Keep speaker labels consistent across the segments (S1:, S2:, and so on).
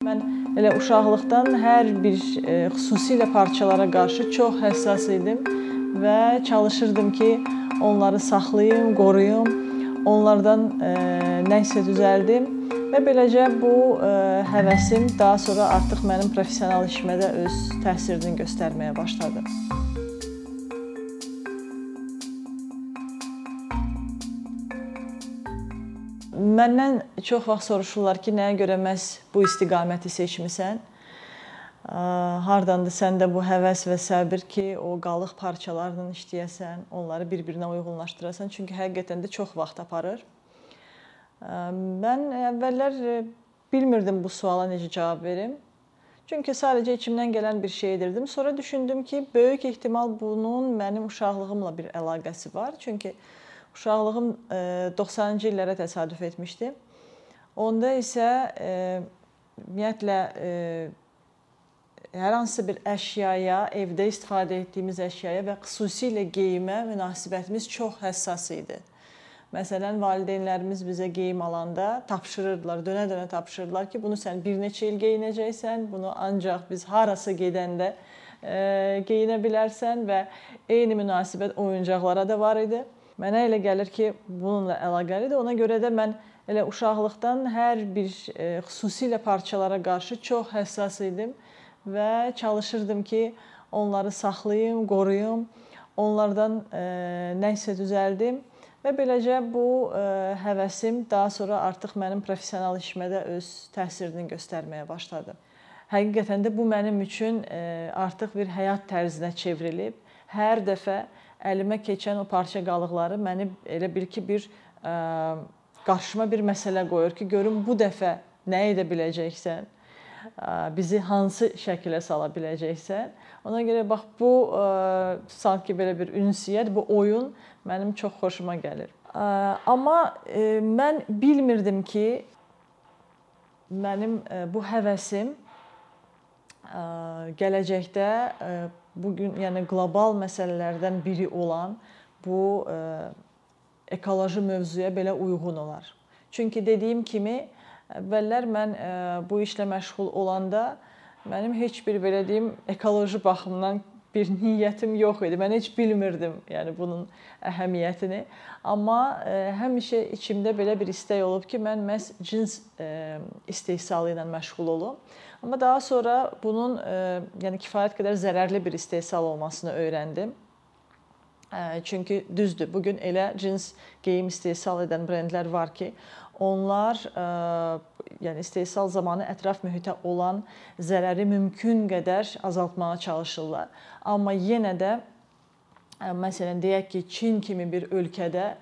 S1: Mən elə uşaqlıqdan hər bir e, xüsusilə parçalara qarşı çox həssas idim və çalışırdım ki, onları saxlayım, qoruyum, onlardan e, nə isə düzəldim və beləcə bu e, həvəsim daha sonra artıq mənim professional işimə də öz təsirini göstərməyə başladı. Məndən çox vaxt soruşurlar ki, nəyə görə məhz bu istiqaməti seçmisən? Hardandır səndə bu həvəs və səbir ki, o qalıq parçalarla işləyəsən, onları bir-birinə uyğunlaşdırasan? Çünki həqiqətən də çox vaxt aparır. Mən əvvəllər bilmirdim bu suala necə cavab verim. Çünki sadəcə içimdən gələn bir şey edirdim. Sonra düşündüm ki, böyük ehtimal bunun mənim uşaqlığımla bir əlaqəsi var. Çünki Uşaqlığım 90-cı e, illərə təsadüf etmişdi. Onda isə e, ümumiyyətlə e, hər hansı bir əşyaya, evdə istifadə etdiyimiz əşyaya və xüsusilə geyimə münasibətimiz çox həssas idi. Məsələn, valideynlərimiz bizə geyim alanda tapşırırdılar, dönə-dönə tapşırırdılar ki, bunu sən bir neçə il geyinəcəksən, bunu ancaq biz harasa gedəndə geyinə bilərsən və eyni münasibət oyuncaqlara da var idi. Mənə elə gəlir ki, bununla əlaqəlidir. Ona görə də mən elə uşaqlıqdan hər bir e, xüsusilə parçalara qarşı çox həssas idim və çalışırdım ki, onları saxlayım, qoruyum, onlardan e, nə isə düzəldim və beləcə bu e, həvəsim daha sonra artıq mənim professional işimə də öz təsirini göstərməyə başladı. Həqiqətən də bu mənim üçün artıq bir həyat tərzinə çevrilib. Hər dəfə əlimə keçən o parça qalıqları məni elə bil ki, bir ə, qarşıma bir məsələ qoyur ki, görüm bu dəfə nə edə biləcəksən, ə, bizi hansı şəkilə sala biləcəksən. Ona görə bax bu ə, sanki belə bir ünsiyyət, bu oyun mənim çox xoşuma gəlir. Ə, amma ə, mən bilmirdim ki, mənim ə, bu həvəsim ə, gələcəkdə ə, bu gün yəni qlobal məsələlərdən biri olan bu e, ekoloji mövzuya belə uyğun olar. Çünki dediyim kimi əvvəllər mən e, bu işlə məşğul olanda mənim heç bir belə deyim ekoloji baxımdan bir niyyətim yox idi. Mən heç bilmirdim, yəni bunun əhəmiyyətini. Amma ə, e, həmişə içimdə belə bir istək olub ki, mən məhz cins ə, e, istehsalı ilə məşğul olum. Amma daha sonra bunun ə, e, yəni kifayət qədər zərərli bir istehsal olmasını öyrəndim. Çünki düzdür, bu gün elə cins geyim istehsal edən brendlər var ki, onlar ə, yəni istehsal zamanı ətraf mühitə olan zərəri mümkün qədər azaltmağa çalışırlar. Amma yenə də məsələn deyək ki, Çin kimi bir ölkədə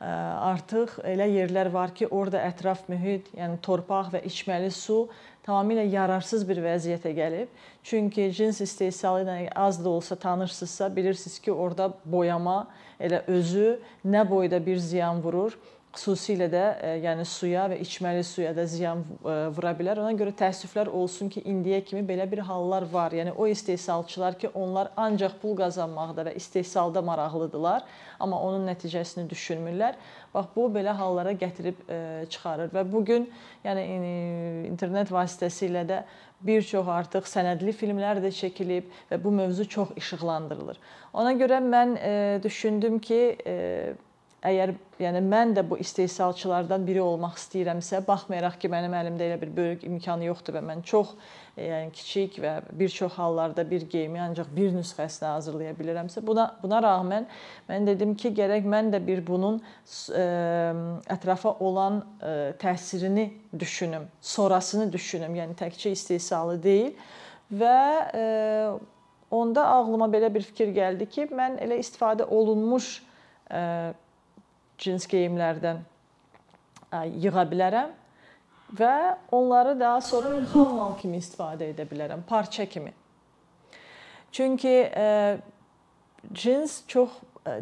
S1: artıq elə yerlər var ki, orada ətraf mühit, yəni torpaq və içməli su tamamilə yararsız bir vəziyyətə gəlib. Çünki cins istehsalı ilə az da olsa tanırsınızsa, bilirsiniz ki, orada boyama elə özü nə boyda bir ziyan vurur xüsusilə də e, yəni suya və içməli suya da ziyan e, vura bilər. Ona görə təəssüflər olsun ki, indiyə kimi belə bir hallar var. Yəni o istehsalçılar ki, onlar ancaq pul qazanmaqda və istehsalda maraqlıdırlar, amma onun nəticəsini düşünmürlər. Bax bu belə hallara gətirib e, çıxarır və bu gün yəni internet vasitəsilə də bir çox artıq sənədli filmlər də çəkilib və bu mövzu çox işıqlandırılır. Ona görə mən düşündüm ki, əgər yəni mən də bu istehsalçılardan biri olmaq istəyirəmsə, baxmayaraq ki, mənim əlimdə elə bir böyük imkanı yoxdur və mən çox e, yəni kiçik və bir çox hallarda bir geyimi ancaq bir nüsxəsini hazırlaya bilərəmsə, buna buna rəğmən mən dedim ki, gərək mən də bir bunun e, ətrafa olan e, təsirini düşünüm, sonrasını düşünüm. Yəni təkcə istehsalı deyil və onda ağlıma belə bir fikir gəldi ki, mən elə istifadə olunmuş cins geyimlərdən yığa bilərəm və onları daha sonra xamal kimi istifadə edə bilərəm, parça kimi. Çünki cins çox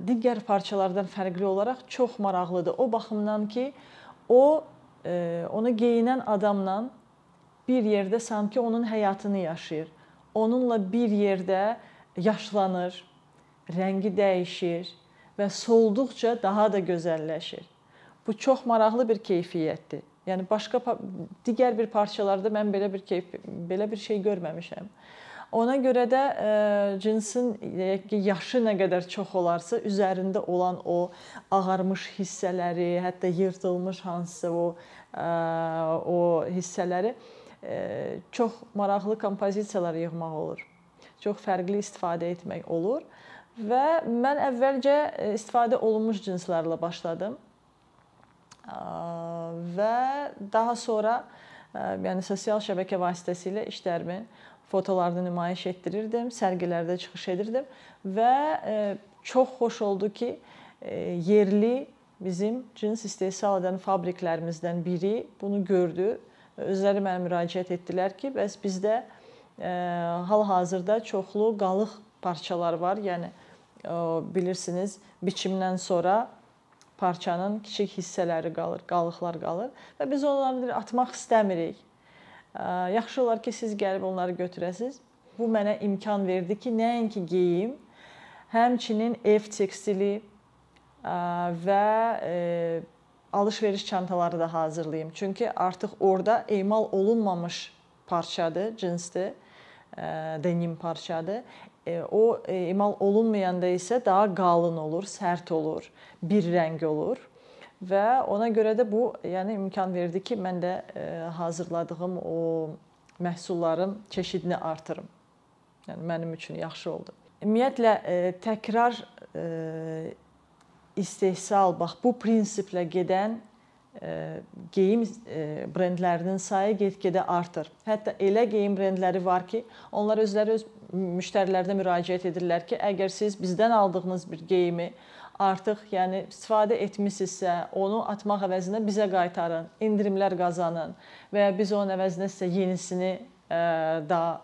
S1: digər parçalardan fərqli olaraq çox maraqlıdır. O baxımdan ki, o onu geyinən adamla bir yerdə sanki onun həyatını yaşayır. Onunla bir yerdə yaşlanır, rəngi dəyişir, və solduqca daha da gözəlləşir. Bu çox maraqlı bir keyfiyyətdir. Yəni başqa digər bir parçalarda mən belə bir keyf, belə bir şey görməmişəm. Ona görə də e, cinsin deyək ki, yaşı nə qədər çox olarsa, üzərində olan o ağarmış hissələri, hətta yırtılmış hansısa o e, o hissələri e, çox maraqlı kompozisiyalar yığmaq olur. Çox fərqli istifadə etmək olur və mən əvvəlcə istifadə olunmuş cinslərlə başladım və daha sonra yəni sosial şəbəkə vasitəsilə işlərimi, fotolarını nümayiş etdirirdim, sərgilərdə çıxış edirdim və çox xoş oldu ki, yerli bizim cins istehsal edən fabriklərimizdən biri bunu gördü. Özləri mənə müraciət etdilər ki, bəs bizdə hal-hazırda çoxlu qalıq parçalar var. Yəni bilirsiniz, biçimdən sonra parçanın kiçik hissələri qalır, qalıqlar qalır və biz onları atmaq istəmirik. Yaxşı olar ki, siz gəlib onları götürəsiz. Bu mənə imkan verdi ki, nəinki geyim, həmçinin ev tekstili və alış-veriş çantaları da hazırlayım. Çünki artıq orada emal olunmamış parçadır, cinsdir, denim parçadır. E, o e, emal olunmayanda isə daha qalın olur, sərt olur, bir rəng olur və ona görə də bu yəni imkan verdi ki, mən də e, hazırladığım o məhsulların çeşidini artırım. Yəni mənim üçün yaxşı oldu. Ümumiyyətlə təkrar istehsal bax bu prinsiplə gedən geyim brendlərinin sayı get-gedə artır. Hətta elə geyim brendləri var ki, onlar özləri öz müştərilərinə müraciət edirlər ki, əgər siz bizdən aldığınız bir geyimi artıq yəni istifadə etmisinizsə, onu atmaq əvəzinə bizə qaytarın, endirimlər qazanın və ya biz onun əvəzinə sizə yenisini daha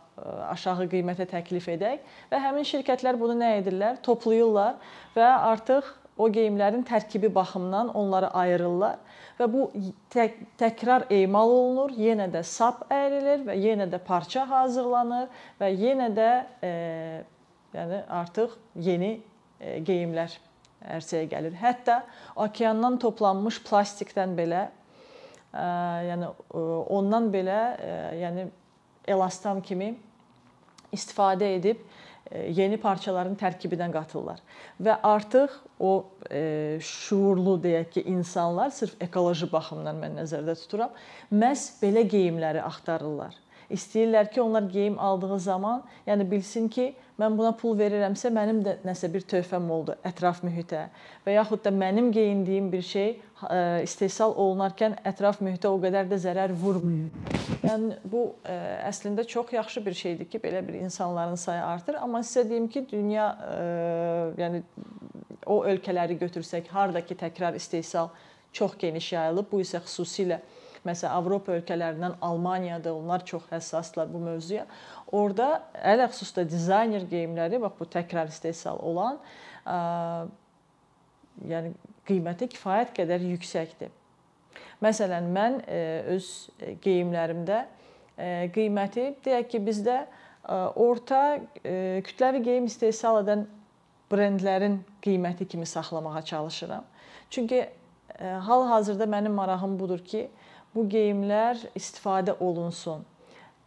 S1: aşağı qiymətə təklif edək və həmin şirkətlər bunu nə edirlər? Toplayırlar və artıq o geyimlərin tərkibi baxımından onları ayırırlar və bu tək, təkrar emal olunur, yenə də sap əyrilir və yenə də parça hazırlanır və yenə də e, yəni artıq yeni e, geyimlər ərsəyə gəlir. Hətta okeandan toplanmış plastikdən belə e, yəni e, ondan belə e, yəni elastan kimi istifadə edib yeni parçaların tərkibindən qatırlar. Və artıq o e, şuurlu deyək ki, insanlar sırf ekoloji baxımdan mən nəzərdə tuturam, məhz belə geyimləri axtarırlar. İstəyirlər ki, onlar geyim aldığı zaman, yəni bilsin ki, mən buna pul verirəmsə, mənim də nəsə bir töhfəm oldu ətraf mühitə və yaxud da mənim geyindiyim bir şey e, istehsal olunarkən ətraf mühitə o qədər də zərər vurmur. Yəni bu ə, e, əslində çox yaxşı bir şeydir ki, belə bir insanların sayı artır, amma sizə deyim ki, dünya ə, e, yəni o ölkələri götürsək, hardakı təkrar istehsal çox geniş yayılıb, bu isə xüsusilə Məsələn, Avropa ölkələrindən Almaniyada onlar çox həssaslar bu mövzuya. Orda ələ xüsusda dizayner geyimləri, bax bu təkrar istehsal olan, ə, yəni qiyməti kifayət qədər yüksəkdir. Məsələn, mən öz geyimlərimdə qiyməti deyək ki, bizdə orta kütləvi geyim istehsal edən brendlərin qiyməti kimi saxlamağa çalışıram. Çünki hal-hazırda mənim marağım budur ki, bu geyimlər istifadə olunsun.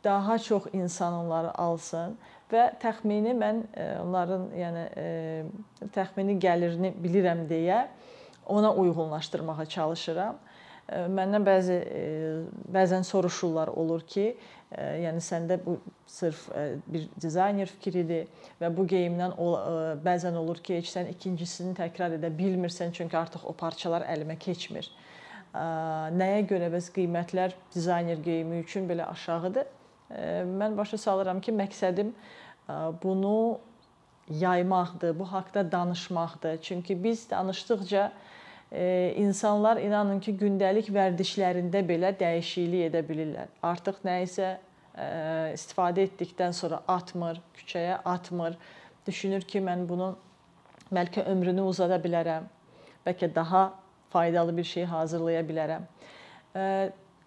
S1: Daha çox insan onları alsın və təxmini mən e, onların yəni e, təxmini gəlirini bilirəm deyə ona uyğunlaşdırmağa çalışıram. E, məndən bəzi bəzən soruşurlar olur ki, yəni səndə bu sırf bir dizayner fikridir və bu geyimdən bəzən olur ki, heç sən ikincisini təkrar edə bilmirsən çünki artıq o parçalar əlimə keçmir nəyə görə bəs qiymətlər dizayner geyimi üçün belə aşağıdır? Mən başa salıram ki, məqsədim bunu yaymaqdır, bu haqqda danışmaqdır. Çünki biz danışdıqca insanlar inanın ki, gündəlik vərdişlərində belə dəyişiklik edə bilirlər. Artıq nə isə istifadə etdikdən sonra atmır, küçəyə atmır. Düşünür ki, mən bunun bəlkə ömrünü uzada bilərəm. Bəlkə daha faydalı bir şey hazırlaya bilərəm.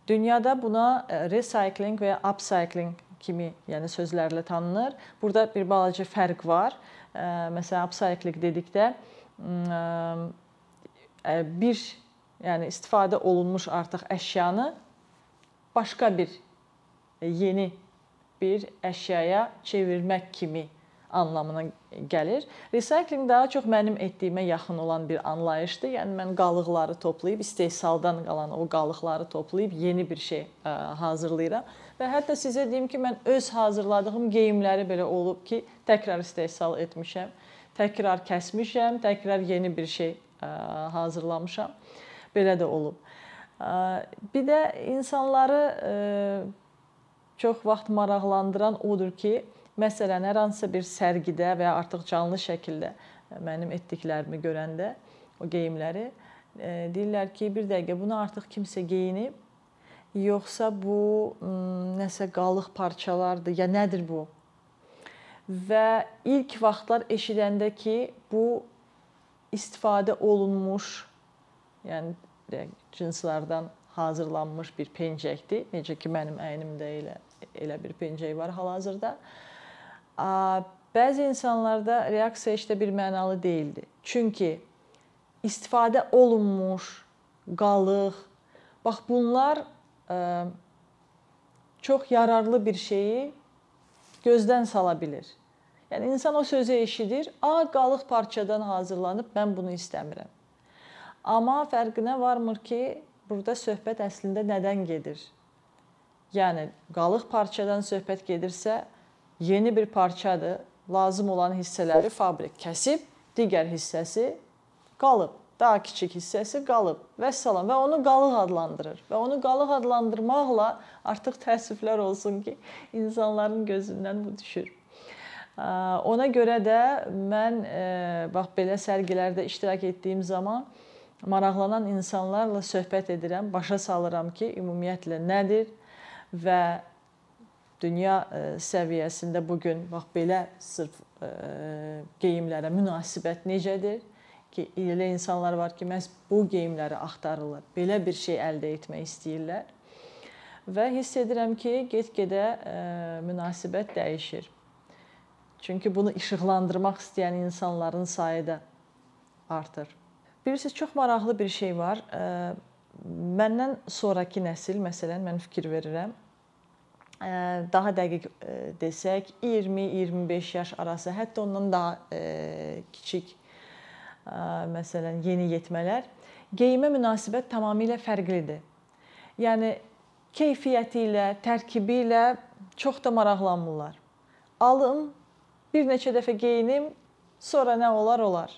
S1: Dünyada buna recycling və upcycling kimi, yəni sözlərlə tanınır. Burada bir balaca fərq var. Məsələn, upcycling dedikdə bir yəni istifadə olunmuş artıq əşyanı başqa bir yeni bir əşyaya çevirmək kimi anlamına gəlir. Recycling daha çox mənim etdiyimə yaxın olan bir anlayışdır. Yəni mən qalıqları toplayıb istehsaldan qalan o qalıqları toplayıb yeni bir şey ə, hazırlayıram və hətta sizə deyim ki, mən öz hazırladığım geyimləri belə olub ki, təkrar istehsal etmişəm, təkrar kəsmişəm, təkrar yeni bir şey ə, hazırlamışam. Belə də olub. Ə, bir də insanları çox vaxt maraqlandıran odur ki, Məsələn, hər hansısa bir sərgidə və ya artıq canlı şəkildə mənim etdiklərimi görəndə o geyimləri e, deyirlər ki, bir dəqiqə bunu artıq kimsə geyinib, yoxsa bu nəsə qalıq parçalardır, ya nədir bu? Və ilk vaxtlar eşidəndə ki, bu istifadə olunmuş, yəni deyək, cinslərdən hazırlanmış bir pencəkdir. Necə ki, mənim əynimdə elə elə bir pencək var hal-hazırda. Bəzi insanlarda reaksiya heç də bir mənalı deyildi. Çünki istifadə olunmuş qalıq, bax bunlar çox yararlı bir şeyi gözdən sala bilir. Yəni insan o sözü eşidir, "A, qalıq parçadan hazırlanıb, mən bunu istəmirəm." Amma fərqinə varmır ki, burada söhbət əslində nədən gedir? Yəni qalıq parçadan söhbət gedirsə, yeni bir parçadır. Lazım olan hissələri fabrik kəsib, digər hissəsi qalıb. Daha kiçik hissəsi qalıb. Vəssalam və onu qalıq adlandırır. Və onu qalıq adlandırmaqla artıq təəssüflər olsun ki, insanların gözündən bu düşür. Ona görə də mən bax belə sərgilərdə iştirak etdiyim zaman maraqlanan insanlarla söhbət edirəm, başa salıram ki, ümumiyyətlə nədir və dünya e, səviyyəsində bu gün bax belə sırf e, geyimlərə münasibət necədir? Ki elə insanlar var ki, məhz bu geyimləri axtarırlar. Belə bir şey əldə etmək istəyirlər. Və hiss edirəm ki, get-gedə e, münasibət dəyişir. Çünki bunu işıqlandırmaq istəyən insanların sayı da artır. Bilirsiniz, çox maraqlı bir şey var. Məndən sonrakı nəsil, məsələn, mən fikir verirəm, daha dəqiq desək 20-25 yaş arası, hətta ondan daha kiçik məsələn yeniyetmələr geyimə münasibət tamamilə fərqlidir. Yəni keyfiyyəti ilə, tərkibi ilə çox da maraqlanmırlar. Alım, bir neçə dəfə geyinim, sonra nə olar olar.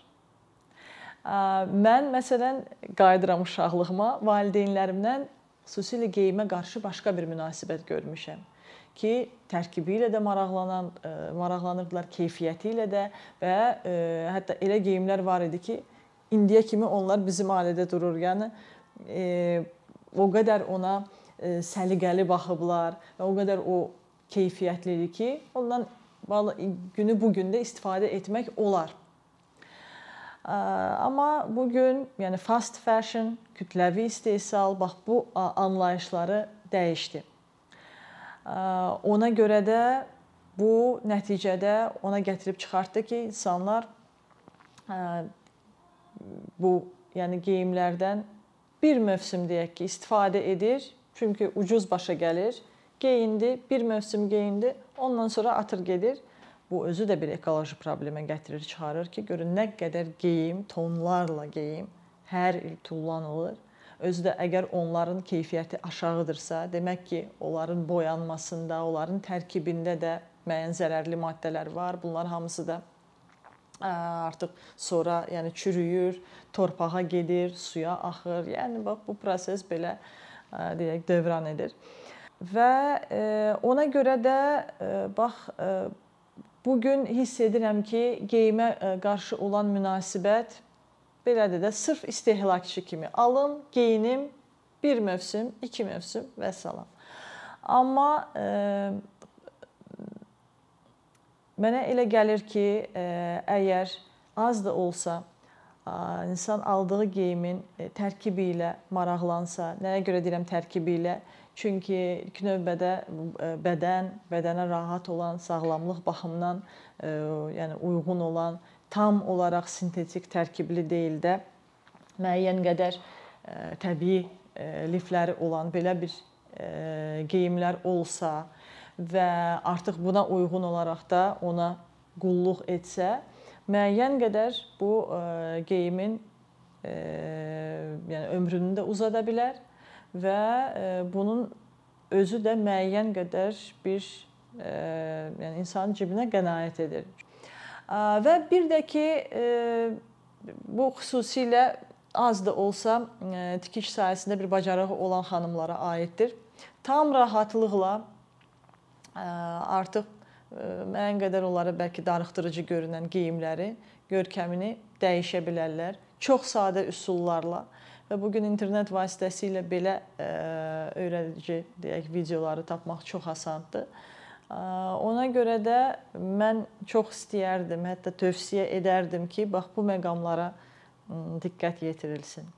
S1: Mən məsələn qayıdıram uşaqlığıma, valideynlərimdən xüsusilə geyimə qarşı başqa bir münasibət görmüşəm ki, tərkibi ilə də maraqlanan e, maraqlanırdılar, keyfiyyəti ilə də və e, hətta elə geyimlər var idi ki, indiyə kimi onlar bizim ailədə durur. Yəni e, o qədər ona səliqəli baxıblar və o qədər o keyfiyyətlidir ki, ondan günü bu gün də istifadə etmək olar. Amma bu gün, yəni fast fashion, kütləvi istehsal, bax bu anlayışları dəyişdi. Ona görə də bu nəticədə ona gətirib çıxartdı ki, insanlar bu, yəni geyimlərdən bir mövsüm deyək ki, istifadə edir, çünki ucuz başa gəlir, geyindi, bir mövsüm geyindi, ondan sonra atır gedir Bu özü də bir ekoloji problemə gətirir, çıxarır ki, görün nə qədər geyim, tonlarla geyim hər il tullanılır. Özü də əgər onların keyfiyyəti aşağıdırsa, demək ki, onların boyanmasında, onların tərkibində də müəyyən zərərli maddələr var. Bunlar hamısı da artıq sonra yəni çürüyür, torpağa gedir, suya axır. Yəni bax bu proses belə deyək dövran edir. Və ona görə də bax Bu gün hiss edirəm ki, geyimə e, qarşı olan münasibət belədir də sırf istehlakçı kimi alım, geyinim, bir mövsüm, iki mövsüm və salam. Amma e, mənə elə gəlir ki, e, əgər az da olsa insan aldığı geyimin e, tərkibi ilə maraqlansa, nəyə görə deyirəm tərkibi ilə? Çünki ilk növbədə e, bədən, bədənə rahat olan, sağlamlıq baxımından e, yəni uyğun olan, tam olaraq sintetik tərkibli deyil də müəyyən qədər təbii lifləri olan belə bir geyimlər olsa və artıq buna uyğun olaraq da ona qulluq etsə, müəyyən qədər bu geyimin yəni ömrünü də uzada bilər və bunun özü də müəyyən qədər bir yəni insanın cibinə qənaət edir. Və bir də ki bu xüsusilə az da olsa tikiş sahəsində bir bacarığı olan xanımlara aiddir. Tam rahatlıqla artıq müəyyən qədər onlara bəlkə darıxdırıcı görünən geyimləri, görkəmini dəyişə bilərlər. Çox sadə üsullarla və bu gün internet vasitəsilə belə öyrədici deyək videoları tapmaq çox asandır. Ona görə də mən çox istəyərdim, hətta tövsiyə edərdim ki, bax bu məqamlara diqqət yetirilsin.